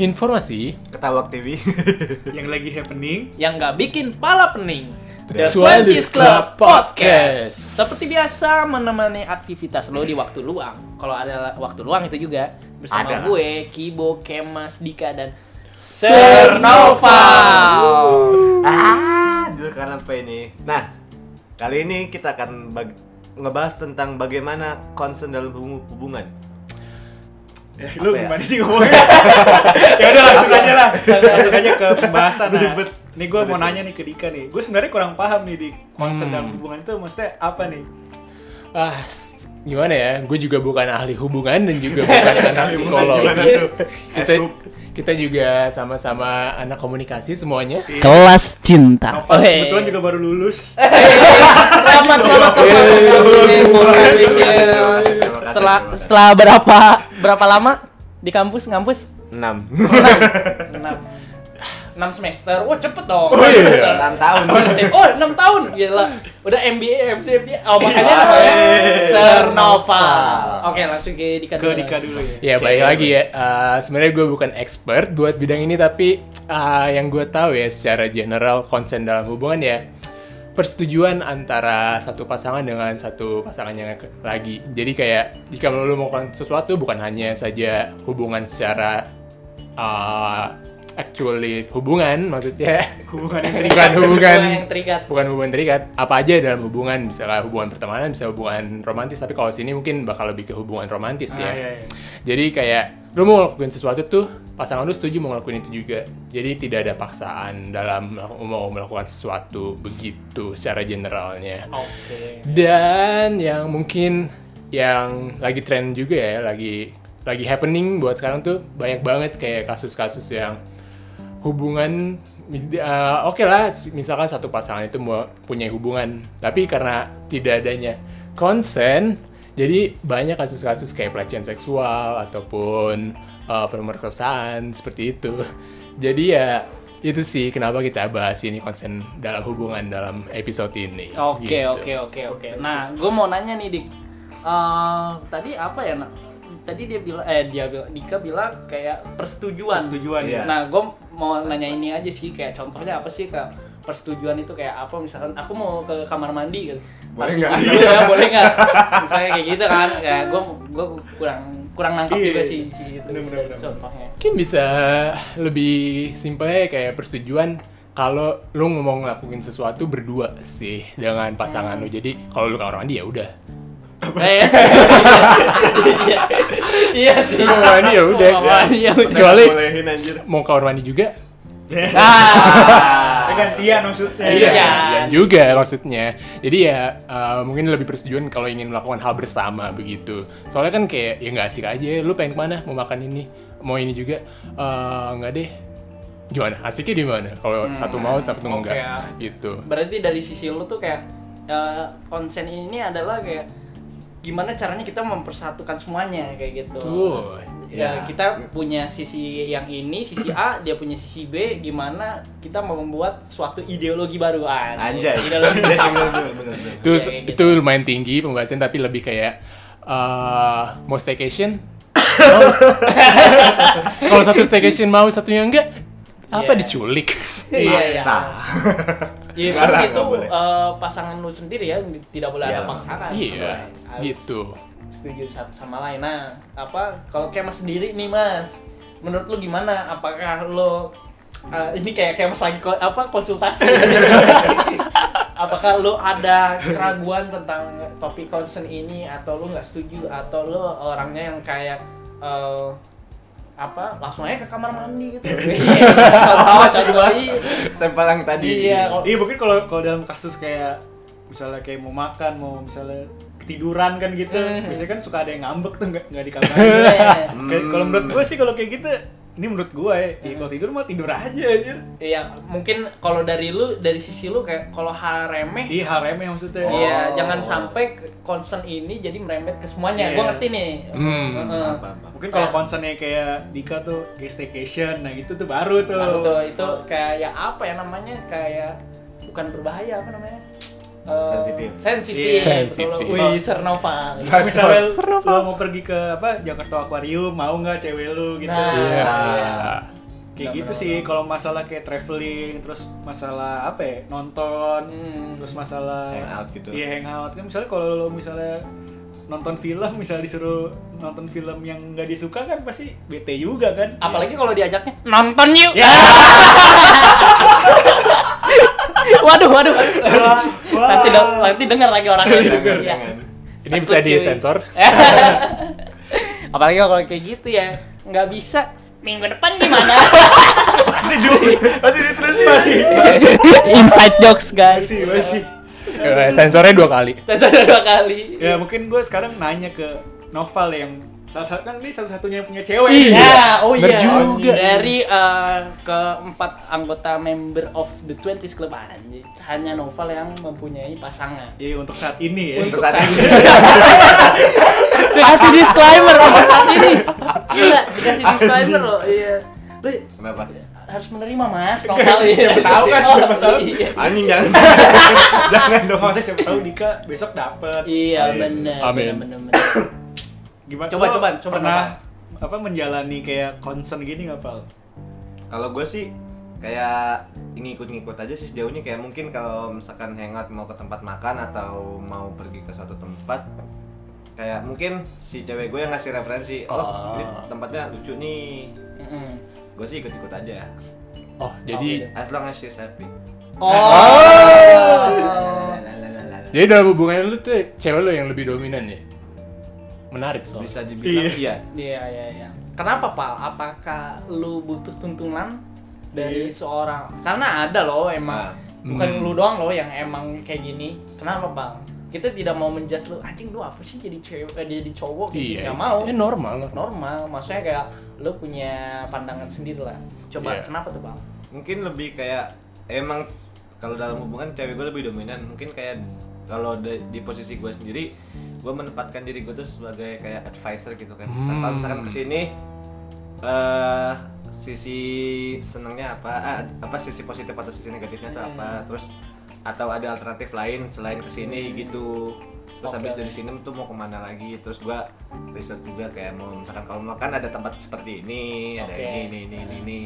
Informasi Ketawak TV. yang lagi happening yang nggak bikin pala pening. The Twenties 20s Club Podcast. Seperti biasa menemani aktivitas lo di waktu luang. Kalau ada waktu luang itu juga bersama Ada. gue, Kibo, Kemas, Dika dan Sernova. ah, jujur karena apa ini? Nah, kali ini kita akan bag- ngebahas tentang bagaimana concern dalam hubung- hubungan. Eh, lu Apa ya? gimana sih ngomongnya? ya udah langsung aja lah. Langsung aja ke pembahasan. Nah, nih gue mau nanya nih ke Dika nih. Gue sebenarnya kurang paham nih di konsep Hmm. dalam hubungan itu maksudnya apa nih? ah gimana ya? Gue juga bukan ahli hubungan dan juga bukan anak psikologi. Gimana tuh? Kita kita juga sama-sama anak komunikasi semuanya. Kelas cinta. Nopal kebetulan juga baru lulus. Selamat selamat. Setelah setelah berapa berapa lama di kampus ngampus? 6. enam enam semester wah cepet dong Oh, iya. Semester. Enam tahun. oh enam tahun gila udah MBA MCA oh makanya Iya. namanya Sernova oke langsung ke Dika Ke dulu. Dika dulu ya. Ya balik lagi ya. Uh, Sebenarnya gue bukan expert buat bidang ini tapi uh, yang gue tahu ya secara general konsen dalam hubungan ya persetujuan antara satu pasangan dengan satu pasangan yang lagi. Jadi kayak jika lo melakukan sesuatu bukan hanya saja hubungan secara uh, actually hubungan maksudnya. Hubungan yang bukan hubungan. Hubungan yang terikat. Bukan hubungan terikat. Apa aja dalam hubungan misalnya hubungan pertemanan bisa hubungan romantis. Tapi kalau sini mungkin bakal lebih ke hubungan romantis Ah, ya. iya, iya. jadi kayak lu mau ngelakuin sesuatu tuh pasangan lu setuju mau ngelakuin itu juga. Jadi tidak ada paksaan dalam mau melakukan sesuatu begitu secara generalnya. Oke. Dan yang mungkin yang lagi tren juga ya lagi lagi happening buat sekarang tuh banyak banget kayak kasus-kasus yang hubungan uh, oke lah misalkan satu pasangan itu mau punya hubungan tapi karena tidak adanya konsen jadi banyak kasus-kasus kayak pelecehan seksual ataupun uh, pemerkosaan seperti itu jadi ya itu sih kenapa kita bahas ini konsen dalam hubungan dalam episode ini oke Gitu. oke oke oke nah gue mau nanya nih Dik Eh, tadi apa ya nak tadi dia bilang eh dia bilang Dika bilang kayak persetujuan Persetujuan Iya. ya. Nah, gue mau nanya ini aja sih, kayak contohnya apa sih kak persetujuan itu kayak apa? Misalkan aku mau ke kamar mandi gitu. Boleh nggak? setuju ya, boleh nggak? Misalnya kayak gitu kan, kayak gue gue kurang kurang nangkap Iya. juga sih di situ. Bener, bener, bener. Contohnya. Mungkin bisa lebih simpelnya kayak persetujuan kalau lu ngomong ngelakuin sesuatu berdua sih dengan pasangan lu. Jadi kalau lu ke kamar mandi ya udah. Eh, iya, iya sih. Kamar mandi ya udah. Ya. Kecuali mau ke kamar mandi juga. Ah, Ya, gantian maksudnya. Iya, Iya. dan juga maksudnya. Jadi ya uh, mungkin lebih persetujuan kalau ingin melakukan hal bersama begitu. Soalnya kan kayak ya nggak asik aja. Lu pengen ke mana? Mau makan ini? Mau ini juga? Eh, nggak deh. Gimana? Asiknya di mana? Kalau Hmm, satu mau, satu oke enggak. ya. Gitu. Berarti dari sisi lu tuh kayak eh, konsen ini adalah kayak gimana caranya kita mempersatukan semuanya kayak gitu. Tuh. Ya Ya. kita punya sisi yang ini sisi A dia punya sisi B gimana kita mau membuat suatu ideologi baru Anjay. ideologi Iya bener. itu Iya, kayak itu gitu. lumayan tinggi pembahasan tapi lebih kayak eh mau staycation Mau? kalau satu staycation mau satunya enggak apa Iya. diculik iya iya Masa. Iya, tapi itu eh, pasangan lu sendiri ya tidak boleh Iya. ada paksaan iya. Harus gitu. setuju satu sama lain. Nah apa kalau kayak mas sendiri nih mas menurut lu gimana? Apakah lu eh, ini kayak kayak mas lagi ko- apa konsultasi? Apakah lu ada keraguan tentang topik concern ini atau lu nggak setuju atau lu orangnya yang kayak eh, apa langsung aja ke kamar mandi gitu tahu iya. Sampel yang tadi. iya kalau- Iya mungkin kalau kalau dalam kasus kayak misalnya kayak mau makan mau misalnya ketiduran kan gitu Mhm. biasanya kan suka ada yang ngambek tuh nggak nggak di kamar Iya. Kayak- kalau menurut gue sih kalau kayak gitu ini menurut gue ya, ya kalau tidur mah tidur aja aja Iya, mungkin kalau dari lu, dari sisi lu kayak kalau hal remeh, iya hal remeh maksudnya iya Oh. jangan sampai concern ini jadi merembet ke semuanya. Iya. Gua ngerti nih. Hmm, Heeh. Apa, apa. Mungkin kalau concernnya kayak Dika tuh kayak staycation nah gitu tuh baru tuh Baru tuh itu kayak ya apa ya namanya kayak bukan berbahaya apa namanya? eh, Sensitif. sensitif. Sensitif. Wih, Sernova. Kalau misalnya lo mau pergi ke apa Jakarta Aquarium, mau nggak cewek lu gitu. Nah. Iya. Kayak gitu sih kalau masalah kayak traveling, terus masalah apa ya? Nonton, Hmm. terus masalah Hangout gitu. Iya, hangout. Kan misalnya kalau lo misalnya nonton film, misalnya disuruh nonton film yang nggak disuka kan pasti bete juga kan. Apalagi kalau diajaknya nonton yuk. Ya. waduh, waduh. Wah. nanti dong, nanti dengar lagi orangnya. Dengar, Iya. jangan. Ini bisa Sekut, cuy. disensor. Apalagi kalau kayak gitu ya, nggak bisa. Minggu depan gimana? masih dulu, masih diterusin masih. Inside jokes guys. Masih, masih. Eh, Sensornya dua kali. Sudah dua kali. Ya mungkin gue sekarang nanya ke Noval yang salah satu kan ini satu-satunya yang punya cewek. Iya. Ya, oh iya. juga. Dari eh, keempat anggota member of the 20s Club anjir, hanya Noval yang mempunyai pasangan. Iya untuk saat ini ya. Untuk saat ini. Kasih disclaimer untuk saat ini. Gila, dikasih disclaimer loh. Iya. Kenapa? Harus menerima mas Noval ya. Siapa tahu kan, Oh, siapa tahu. Iya, Anjing jangan. Jangan dong, maksudnya siapa tahu Dika besok dapet. iya benar. Amin. benar, benar. Gimana? Coba, coba, coba, Pernah apa menjalani kayak concern gini nggak Pal? Kalau gue sih kayak ngikut-ngikut aja sih sejauh ini kayak mungkin kalau misalkan hangout mau ke tempat makan atau mau pergi ke suatu tempat kayak mungkin si cewek gue yang ngasih referensi oh, Oh. ini tempatnya lucu nih Mm-mm. Gue sih ikut-ikut aja Oh, jadi iya. as long as she's happy Oh. jadi dalam hubungan lu tuh cewek lu yang lebih dominan ya? Menarik soalnya. bisa dibilang iya Iya, iya, iya. Kenapa, Pak? Apakah lu butuh tuntunan dari seorang? Karena ada loh emang Nah, bukan hmm. lu doang loh yang emang kayak gini. Kenapa, Bang? Kita tidak mau menjudge lu, anjing lu apa sih jadi cewek eh, jadi cowok gitu. Iya. Nggak mau. Ya normal. normal. Normal, maksudnya kayak lu punya pandangan sendiri lah. Coba Iya. kenapa tuh, Bang? mungkin lebih kayak emang kalau dalam hubungan cewek gue lebih dominan mungkin kayak kalau di, di posisi gue sendiri gue menempatkan diri gue tuh sebagai kayak advisor gitu kan Hmm. kalau misalkan ke sini eh sisi senangnya apa ah, apa sisi positif atau sisi negatifnya tuh apa terus atau ada alternatif lain selain ke sini gitu. Terus Oke, habis dari sini tuh mau ke mana lagi? Terus gua riset juga kayak mau misalkan kalau makan ada tempat seperti ini ada Oke. ini ini ini ini, ini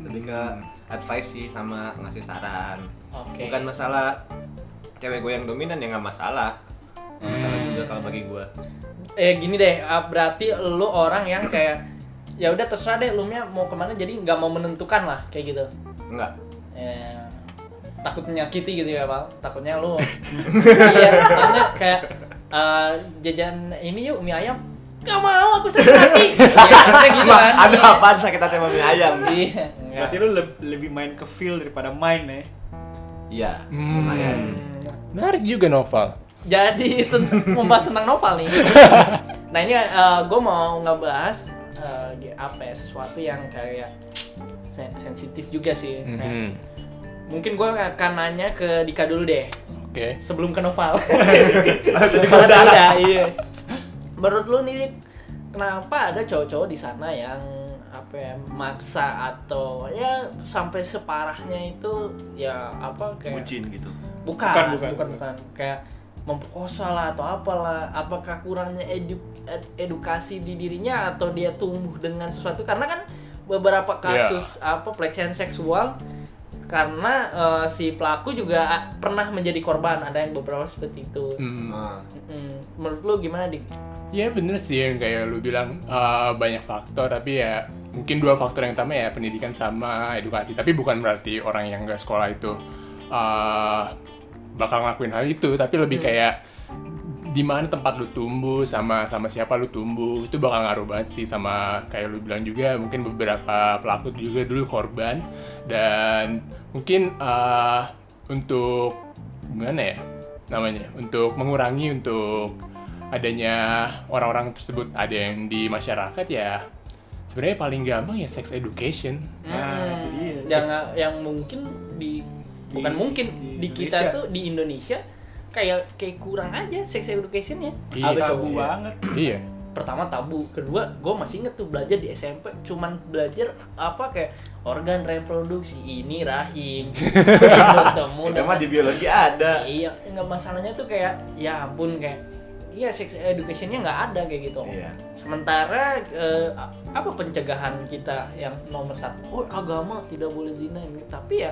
lebih ke advice sih sama ngasih saran. Oke. bukan masalah cewek gue yang dominan ya nggak masalah. Nggak masalah Hmm. juga kalau bagi gue eh gini deh ah, berarti lu orang yang kayak ya udah terserah deh lu mau ke mana jadi nggak mau menentukan lah kayak gitu? Enggak ya, takut menyakiti gitu ya pak takutnya lu iya takutnya kayak eh, jajan ini yuk mie ayam gak mau aku sakit hati ya, gitu kan ada apaan sakit hati sama mie ayam iya. Berarti lu leb- lebih main ke feel daripada main ya. iya Hmm. lumayan Hmm. Menarik juga novel. jadi membahas tentang novel nih nah ini gue mau ngebahas eh, gi- apa ya sesuatu yang kayak sen- sensitif juga sih Nah, Mhm. Mungkin gue akan nanya ke Dika dulu deh. Oke. sebelum ke novel Karena udah, iya. Menurut lu nih kenapa ada cowok-cowok di sana yang apa ya maksa atau ya sampai separahnya itu ya apa kayak bucin gitu? Bukan Bukan, bukan. bukan. bukan, kayak memperkosa lah atau apalah. Apakah kurangnya edu- ed- edukasi di dirinya atau dia tumbuh dengan sesuatu? Karena kan beberapa kasus apa pelecehan seksual karena eh, si pelaku juga ah, pernah menjadi korban ada yang beberapa seperti itu. Nah, Mm, menurut lu gimana dik? Ya bener sih yang kayak lu bilang uh, banyak faktor tapi ya mungkin dua faktor yang utama ya pendidikan sama edukasi. Tapi bukan berarti orang yang nggak sekolah itu uh, bakal ngelakuin hal itu. Tapi lebih kayak di mana tempat lu tumbuh sama sama siapa lu tumbuh itu bakal ngaruh banget sih sama kayak lu bilang juga mungkin beberapa pelaku juga dulu korban dan mungkin uh, untuk gimana ya namanya untuk mengurangi untuk adanya orang-orang tersebut ada yang di masyarakat ya sebenarnya paling gampang ya sex education Nah, itu dia. jangan yang mungkin di bukan Di- mungkin di di, kita Indonesia. tuh di Indonesia kayak kayak kurang aja sex educationnya Iya. Ada tabu cowok. banget. iya pertama tabu kedua gue masih inget tuh belajar di SMP cuman belajar apa kayak organ reproduksi ini rahim bertemu Kita mah di biologi ada. iya nggak masalahnya tuh kayak ya ampun kayak iya sex educationnya nggak ada kayak gitu Iya. sementara eh, apa pencegahan kita yang nomor satu oh agama tidak boleh zina ini tapi ya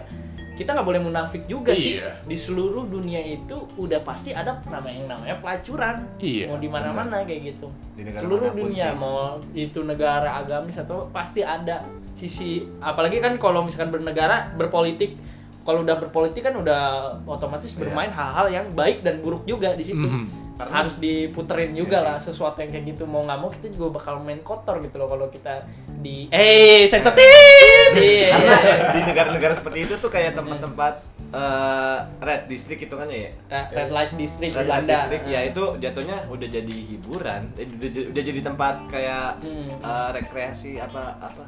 kita nggak boleh munafik juga sih Iya. di seluruh dunia itu udah pasti ada nama yang namanya pelacuran Iya, mau di mana-mana kayak gitu Di negara seluruh dunia sih. mau itu negara agamis atau pasti ada sisi apalagi kan kalau misalkan bernegara berpolitik kalau udah berpolitik kan udah otomatis Iya. bermain hal-hal yang baik dan buruk juga di situ Mhm. Karena- harus diputerin juga Iya lah sesuatu yang kayak gitu mau nggak mau kita juga bakal main kotor gitu loh kalau kita di eh sensitif Iya. Karena di negara-negara seperti itu tuh kayak tempat-tempat eh, red district itu kan ya. Red- red light district di Red light district ya itu jatuhnya udah jadi hiburan, Eh, udah, jadi- udah jadi tempat kayak Hmm. eh, rekreasi apa apa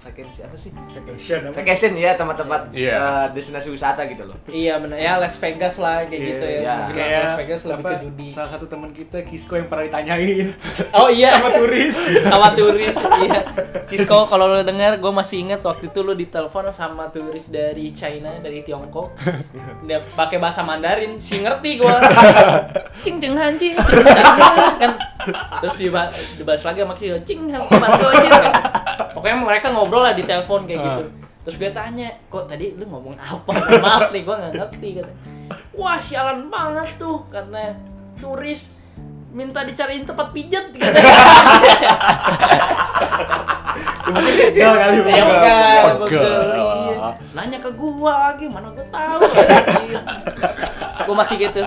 vacancy apa sih? Vacation apa? Vacation ya tempat-tempat Iya. eh, destinasi wisata gitu loh. iya benar ya Las Vegas lah kayak Iya, gitu ya iya. Mungkin Kayak Las Vegas lebih apa, ke judi Salah satu teman kita Kisko yang pernah ditanyain oh iya sama turis. sama turis iya Kisko kalau lo denger gue masih inget waktu itu lo ditelepon sama turis dari China dari Tiongkok dia pakai bahasa Mandarin si ngerti gue cing cing han cing cing kan terus diba- dibahas lagi sama Kisko cing han kan. Pokoknya mereka ngobrol lah di telepon kayak gitu. Terus gue tanya kok tadi lu ngomong apa? Maaf nih gue nggak ngerti kata wah sialan banget tuh katanya. Turis minta dicariin tempat pijat katanya. Gagal kali Ya iya. Nanya ke gua lagi, mana gua tahu. gua masih gitu.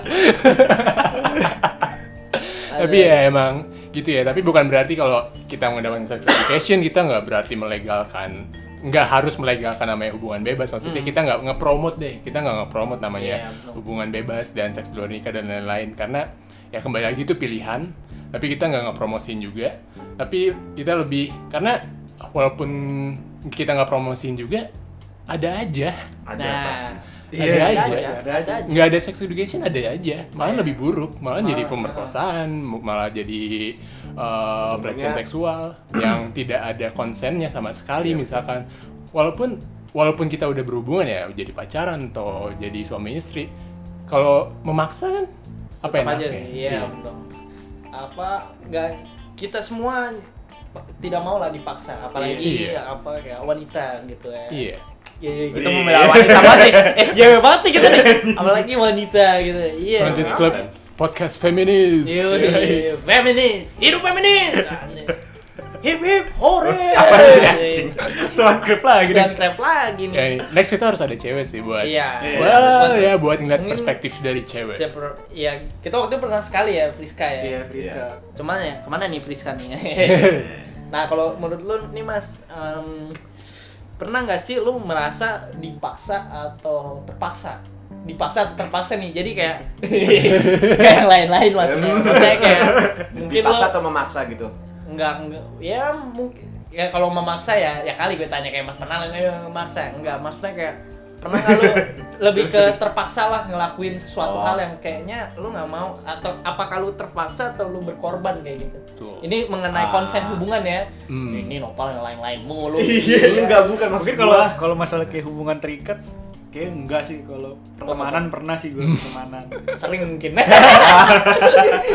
Tapi ya emang gitu ya. Tapi bukan berarti kalau kita mengadakan sex education kita nggak berarti melegalkan nggak harus melegalkan namanya hubungan bebas. Maksudnya kita nggak ngepromot deh. Kita nggak ngepromot namanya Iya, betul. hubungan bebas dan seks luar nikah dan lain-lain. Karena ya kembali lagi itu pilihan. Tapi kita nggak ngepromosin juga. Tapi kita lebih karena walaupun kita nggak promosin juga ada aja. Ada Nah, pasti. Ada aja. ada aja. nggak ada sex education ada aja malah lebih buruk malah jadi Malah. pemerkosaan mu- malah jadi uh, pelecehan seksual yang tidak ada konsennya sama sekali misalkan walaupun walaupun kita udah berhubungan ya jadi pacaran atau jadi suami istri kalau memaksa kan apa tetap aja iya betul. Apa enggak kita semua tidak mau lah dipaksa apalagi Iya. apa kayak wanita gitu ya. iya Iya, iya, kita Iya. membela wanita banget nih. SJW banget nih kita nih. Apalagi wanita gitu. Iya. Feminis Club podcast feminis Iya, iya. feminis, hidup feminis. Hip hip hore. anjing? Tuan klub lagi Dan nih. trap lagi nih. ya, next kita harus ada cewek sih buat Iya. Well, ya buat ngeliat Mungkin- perspektif dari cewek Cepro- Iya, kita waktu itu pernah sekali ya Friska ya. Iya, Friska. Cuman ya ke mana nih Friska nih? nah kalau menurut lu nih Mas, em, pernah nggak sih lu merasa dipaksa atau terpaksa? Dipaksa atau terpaksa nih, jadi kayak kayak yang lain-lain maksudnya. Maksudnya kayak mungkin Dipaksa atau memaksa gitu. enggak, enggak ya mungkin ya kalau memaksa ya ya kali gue tanya kayak pernah nggak memaksa enggak maksudnya kayak pernah nggak lu lebih ke terpaksa lah ngelakuin sesuatu Oh. hal yang kayaknya lu nggak mau atau apakah lu terpaksa atau lu berkorban kayak gitu Tuh. ini mengenai Ah. konsen hubungan ya Hmm. ini nopal yang lain-lain mulu Iya, enggak bukan maksud Mungkin kalau gua. kalau masalah kayak hubungan terikat kayak enggak sih kalau pertemanan pernah sih gue pertemanan. sering mungkin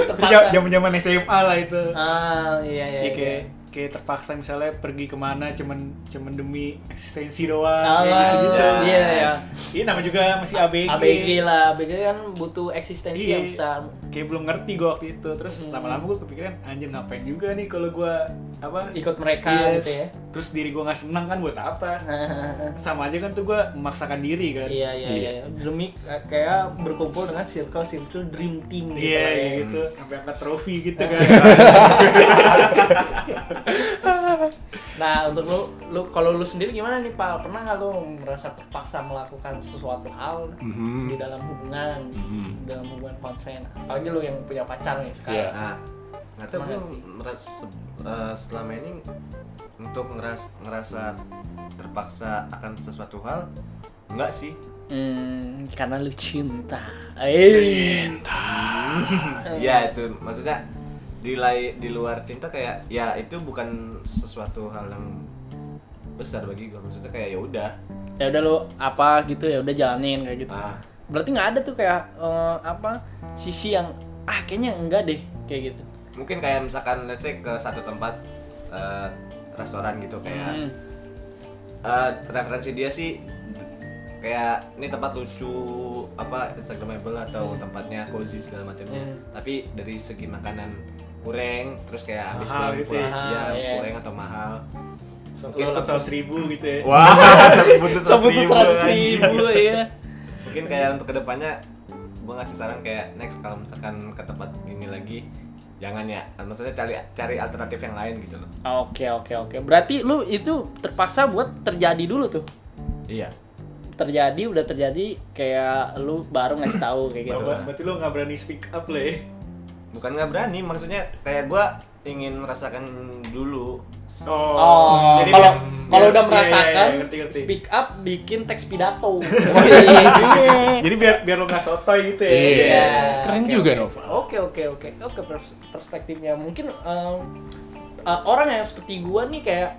terpaksa Zaman-zaman SMA lah itu. ah iya iya, Iya iya. Kayak terpaksa misalnya pergi ke mana cuman cuman demi eksistensi doang Ah, kayak gitu-gitu. iya iya Iya nama juga masih ABG. ABG lah ABG kan butuh eksistensi Iya. yang besar Kayak belum ngerti gue waktu itu. Terus Hmm. lama-lama gue kepikiran anjir ngapain juga nih kalau gue apa ikut mereka Iya. gitu ya Terus diri gue nggak senang kan buat apa? Sama aja kan tuh gue memaksakan diri kan. Iya iya iya demi eh, kayak berkumpul dengan circle circle dream team gitu. Iya lah ya. kayak gitu sampai angkat trofi gitu kan. Nah untuk lu lu kalau lu sendiri gimana nih Pak? Pernah nggak lu merasa terpaksa melakukan sesuatu hal Mhm. di dalam hubungan, Mhm. di dalam hubungan konsen? Apalagi lu yang punya pacar nih sekarang. Iya. Nah, nggak tahu gue merasa eh, selama ini untuk ngeras, ngerasa terpaksa akan sesuatu hal enggak sih. Hmm, karena lu cinta. Eh. cinta. Iya itu maksudnya di lai, di luar cinta kayak ya itu bukan sesuatu hal yang besar bagi gue maksudnya kayak ya udah. Ya udah lu apa gitu ya udah jalanin kayak gitu. Nah berarti nggak ada tuh kayak eh, apa sisi yang ah kayaknya enggak deh kayak gitu mungkin kayak misalkan let's say ke satu tempat eh, restoran gitu kayak Hmm. eh, referensi dia sih kayak ini tempat lucu apa instagramable atau tempatnya cozy segala macamnya Hmm. tapi dari segi makanan kurang terus kayak habis Mahal pulang gitu ya. pulang ya iya. kurang atau mahal Mungkin langsung- seratus ribu gitu ya. wah sebut Sebut tuh seratus ribu ya mungkin kayak untuk ke depannya gue ngasih saran kayak next kalau misalkan ke tempat gini lagi jangan ya maksudnya cari cari alternatif yang lain gitu loh oke oke oke berarti lu itu terpaksa buat terjadi dulu tuh iya terjadi udah terjadi kayak lu baru ngasih tahu kayak gitu Ber- Berarti lu nggak berani speak up lah ya. bukan nggak berani maksudnya kayak gue ingin merasakan dulu Oh, jadi kalau kalau udah iya, merasakan iya, iya, ngerti, ngerti. speak up bikin teks pidato. Jadi biar biar lu nggak sotoy gitu ya. Iya. Keren Oke, juga, oke. Nova. Oke oke oke. Oke pers- perspektifnya. Mungkin em, eh, orang yang seperti gua nih kayak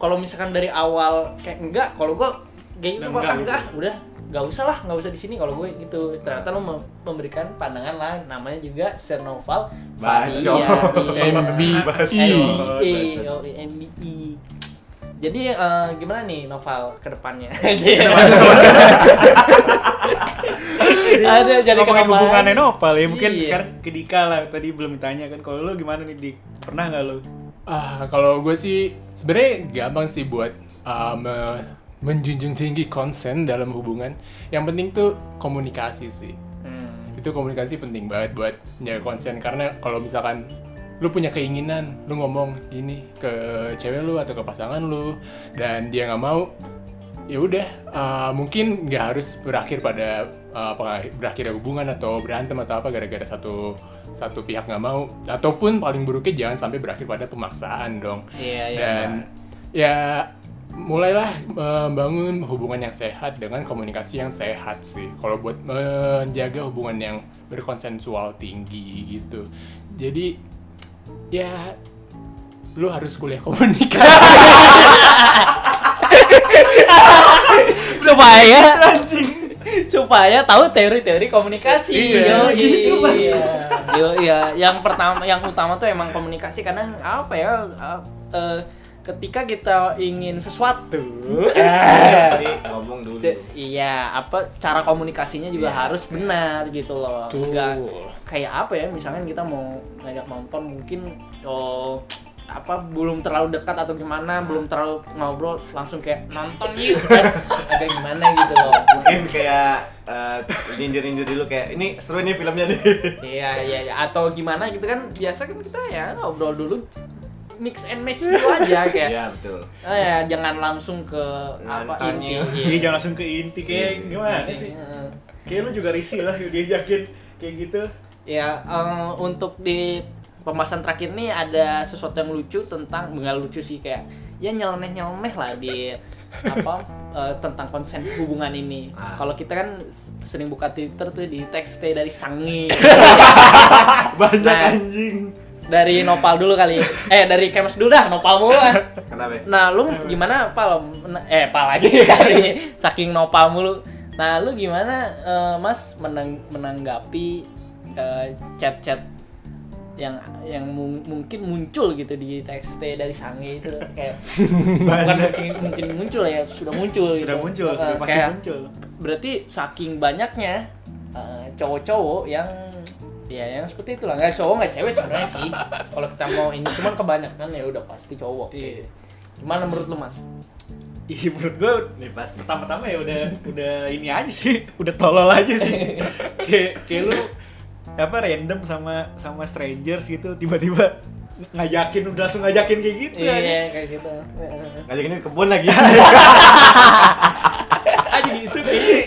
kalau misalkan dari awal kayak enggak kalau gua kayak gitu enggak enggak, gitu. udah nggak usah lah nggak usah di sini kalau gue gitu. Ternyata mem- memberikan pandangan lah. Namanya juga Sernoval Bacot. MBI. Jadi eh, gimana nih novel ke depannya ada jadi Ngomongin kenapa hubungannya Nopal ya, mungkin Iya. sekarang ke Dika lah. Tadi belum ditanya kan. Kalau lu gimana nih Dik? Pernah nggak lu? Ah, kalau gue sih sebenarnya gampang sih buat ah, me- menjunjung tinggi konsen dalam hubungan. Yang penting tuh komunikasi sih. Hmm. Itu komunikasi penting banget buat jaga konsen karena kalau misalkan lu punya keinginan, lu ngomong gini ke cewek lu atau ke pasangan lu dan dia nggak mau, ya udah ah, mungkin nggak harus berakhir pada ah, apa berakhir hubungan atau berantem atau apa gara-gara satu satu pihak nggak mau. Ataupun paling buruknya jangan sampai berakhir pada pemaksaan dong. Iya, iya. dan ya mulailah membangun hubungan yang sehat dengan komunikasi yang sehat sih. Kalau buat menjaga hubungan yang berkonsensual tinggi gitu. Jadi ya lu harus kuliah komunikasi supaya supaya tahu teori-teori komunikasi. Iya, yo gitu, Mas. iya yo iya. Yang pertama yang utama tuh emang komunikasi karena apa ya uh, uh, ketika kita ingin sesuatu eh, Jadi ngomong dulu. Ce- iya apa cara komunikasinya juga Iya. harus benar gitu loh. Enggak kayak apa ya misalnya kita mau ngajak nonton mungkin oh apa belum terlalu dekat atau gimana belum terlalu ngobrol langsung kayak nonton yuk kan agak gimana gitu loh mungkin kayak eh, nyindir-nyindir dulu kayak ini seru nih filmnya nih iya iya iya. atau gimana gitu kan biasa kan kita ya ngobrol dulu mix and match dulu aja kayak iya betul eh, ya jangan langsung ke apa inti. Iya, jangan langsung ke inti kayak gimana sih? Heeh. Kayak lu juga risih lah diajakin kayak gitu. Ya, eh, untuk di pembahasan terakhir nih ada sesuatu yang lucu tentang nggak lucu sih kayak ya nyeleneh nyeleneh lah di apa eh, tentang konsen hubungan ini. Ah. Kalau kita kan sering buka Twitter tuh di teks dari Sangi. Banyak Nah. anjing. dari Nopal dulu kali. Eh dari Kemes dulu dah, Nopal mulu lah. kenapa? Nah, lu gimana Pal? Eh, Pal lagi kali. Saking Nopal mulu. Nah, lu gimana eh, Mas menang menanggapi eh, chat-chat yang yang mu- mungkin muncul gitu di teks dari Sange itu kayak bukan mungkin mungkin muncul ya sudah muncul Sudah gitu. muncul, Eh, sudah pasti kayak muncul. berarti saking banyaknya eh, cowok-cowok yang ya yang seperti itulah nggak cowok nggak cewek sebenarnya sih kalau kita mau ini cuman kebanyakan ya udah pasti cowok Iya. gimana menurut lu mas Iya menurut gue nih pas pertama-tama ya udah udah ini aja sih, udah tolol aja sih. kayak kayak lu apa random sama sama strangers gitu tiba-tiba ngajakin udah langsung ngajakin kayak gitu iya kayak gitu. Ngajakin ke kebun lagi. Aja gitu kayaknya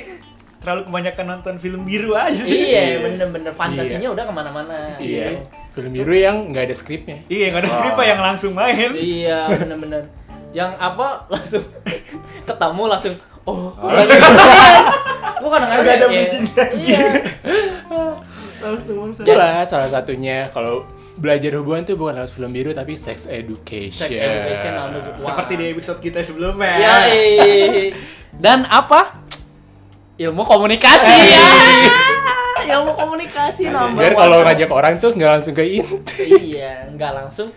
terlalu kebanyakan nonton film biru aja sih. iya bener-bener. Fantasinya udah ke mana-mana. Iya. Film biru yang nggak ada skripnya. Iya, nggak ada Wah. skrip yang langsung main. iya bener-bener. Yang apa langsung ketemu langsung oh gua kadang-kadang Udah ada kayak- bridging lagi. iya langsung langsung itulah salah satunya kalau belajar hubungan tuh bukan lewat film biru tapi sex education. Sex education Wah. Seperti di episode kita sebelumnya. Ya, dan apa? Ilmu komunikasi ya. Ilmu komunikasi nomor Biar kalau ngajak orang tuh nggak langsung ke inti. iya, nggak langsung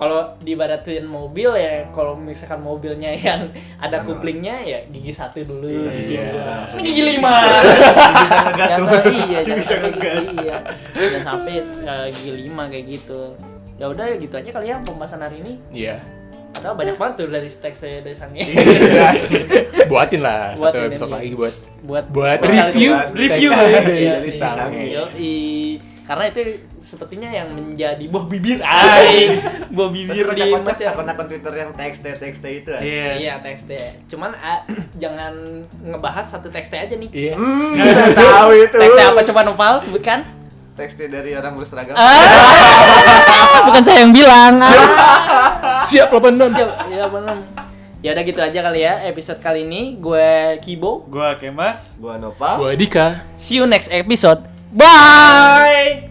kalau dibaratin mobil ya, kalau misalkan mobilnya yang ada kuplingnya ya gigi satu dulu. Iya, iya. Ini gigi lima. bisa ngegas tuh. Iya, Masih bisa ngegas. gigi- Iya. Jangan sampai eh, gigi lima kayak gitu. Ya udah gitu aja kali ya pembahasan hari ini. Iya. Padahal banyak banget tuh dari teks saya dari sana. Buatin lah satu Buatin, episode iya. lagi buat buat buat review buat review ya, dari iya, si iya. Sange. Yoi. Karena itu sepertinya yang menjadi buah bibir ay buah bibir di Kocak-kocak masyarakat akun-akun Twitter yang teks teks itu ya. Iya. iya teks teh cuman ah, jangan ngebahas satu teh aja nih Iya. Hmm, saya tahu itu. teks teh apa coba Nopal sebutkan Teks dari orang berseragam. ah, bukan saya yang bilang Siap 86. Siap, ya benar ya udah gitu aja kali ya episode kali ini gue Kibo Gua Kemas. Gua Nopal. Gua Dika. see you next episode bye